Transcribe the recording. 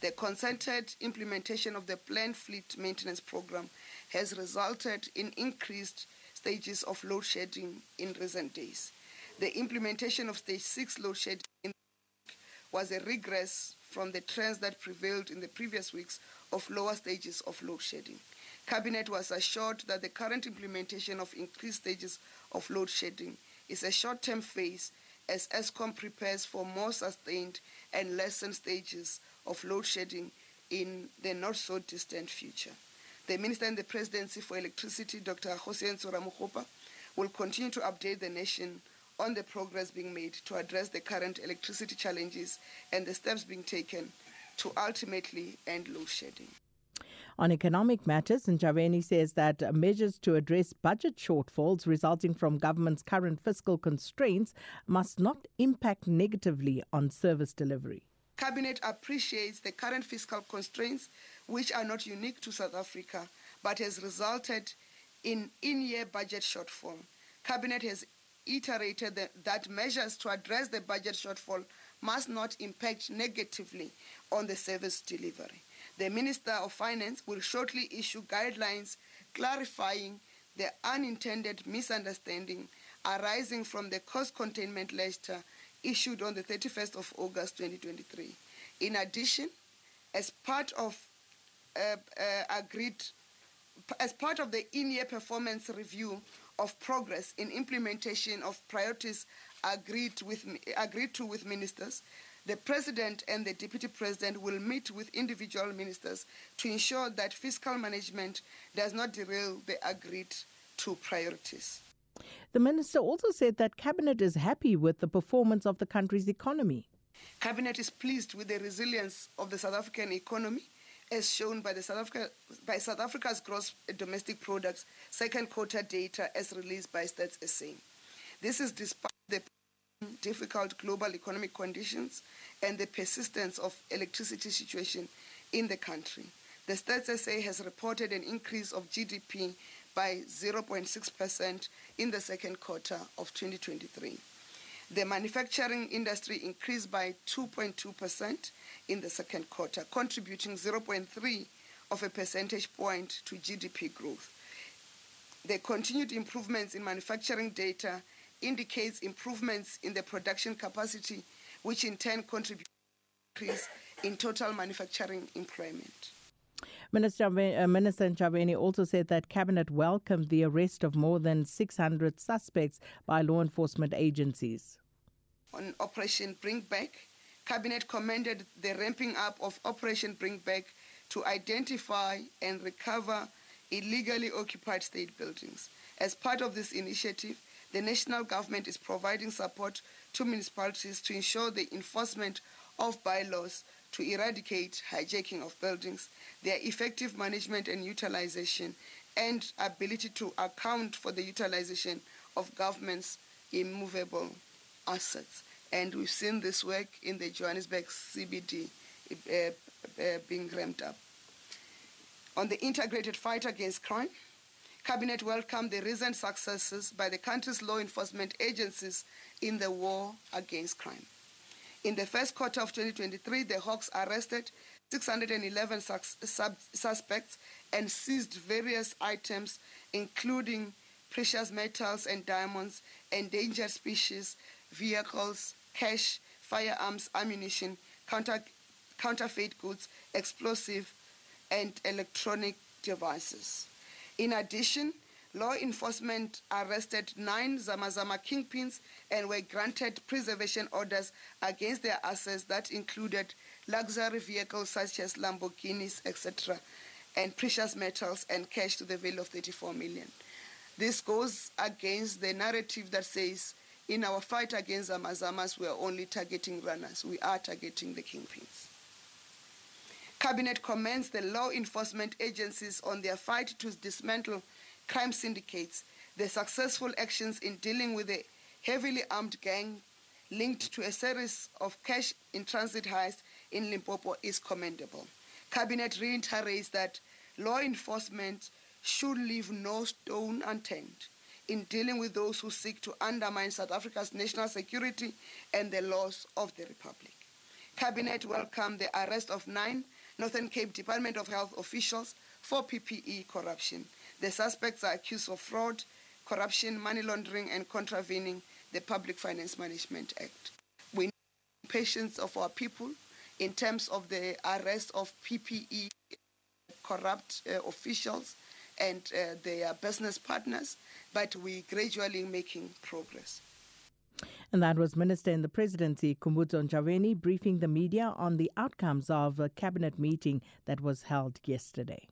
The concerted implementation of the planned fleet maintenance program has resulted in increased stages of load shedding in recent days. The implementation of stage 6 load shedding was a regress from the trends that prevailed in the previous weeks of lower stages of load shedding. Cabinet was assured that the current implementation of increased stages of load shedding is a short-term phase as ESCOM prepares for more sustained and lessened stages of load shedding in the not so distant future. The Minister in the Presidency for Electricity, Dr. Hossein Suramukopa, will continue to update the nation on the progress being made to address the current electricity challenges and the steps being taken to ultimately end load shedding. On economic matters, Ntshavheni says that measures to address budget shortfalls resulting from government's current fiscal constraints must not impact negatively on service delivery. Cabinet appreciates the current fiscal constraints, which are not unique to South Africa, but has resulted in in-year budget shortfall. Cabinet has iterated that measures to address the budget shortfall must not impact negatively on the service delivery. The Minister of Finance will shortly issue guidelines clarifying the unintended misunderstanding arising from the cost containment letter issued on the 31st of August 2023. In addition, as part of uh, uh, agreed as part of the in-year performance review of progress in implementation of priorities agreed with agreed to with ministers the President and the Deputy President will meet with individual ministers to ensure that fiscal management does not derail the agreed to priorities. The minister also said that Cabinet is happy with the performance of the country's economy. Cabinet is pleased with the resilience of the South African economy as shown by, the South, Africa, by South Africa's gross domestic products second quarter data as released by Stats SA. This is despite the difficult global economic conditions and the persistence of electricity situation in the country. The Stats SA has reported an increase of GDP by 0.6% in the second quarter of 2023. The manufacturing industry increased by 2.2% in the second quarter, contributing 0.3 of a percentage point to GDP growth. The continued improvements in manufacturing data indicates improvements in the production capacity, which in turn contributes to increase in total manufacturing employment. Minister, uh, Minister Ntshavheni also said that Cabinet welcomed the arrest of more than 600 suspects by law enforcement agencies. On Operation Bring Back, Cabinet commended the ramping up of Operation Bring Back to identify and recover illegally occupied state buildings. As part of this initiative, the national government is providing support to municipalities to ensure the enforcement of bylaws to eradicate hijacking of buildings, their effective management and utilization, and ability to account for the utilization of government's immovable assets. And we've seen this work in the Johannesburg CBD uh, uh, being ramped up. On the integrated fight against crime, Cabinet welcomed the recent successes by the country's law enforcement agencies in the war against crime. In the first quarter of 2023, the Hawks arrested 611 suspects and seized various items, including precious metals and diamonds, endangered species, vehicles, cash, firearms, ammunition, counter, counterfeit goods, explosive, and electronic devices. In addition, law enforcement arrested nine Zamazama kingpins and were granted preservation orders against their assets that included luxury vehicles such as Lamborghinis, etc., and precious metals and cash to the value of 34 million. This goes against the narrative that says in our fight against Zamazamas, we are only targeting runners. We are targeting the kingpins. Cabinet commends the law enforcement agencies on their fight to dismantle crime syndicates. The successful actions in dealing with the heavily armed gang linked to a series of cash in transit heists in Limpopo is commendable. Cabinet reiterates that law enforcement should leave no stone unturned in dealing with those who seek to undermine South Africa's national security and the laws of the Republic. Cabinet welcomed the arrest of nine Northern Cape Department of Health officials for PPE corruption. The suspects are accused of fraud, corruption, money laundering, and contravening the Public Finance Management Act. We need patience of our people in terms of the arrest of PPE corrupt uh, officials and uh, their business partners, but we're gradually making progress. And that was Minister in the Presidency, Kumbuzo Njaweni, briefing the media on the outcomes of a cabinet meeting that was held yesterday.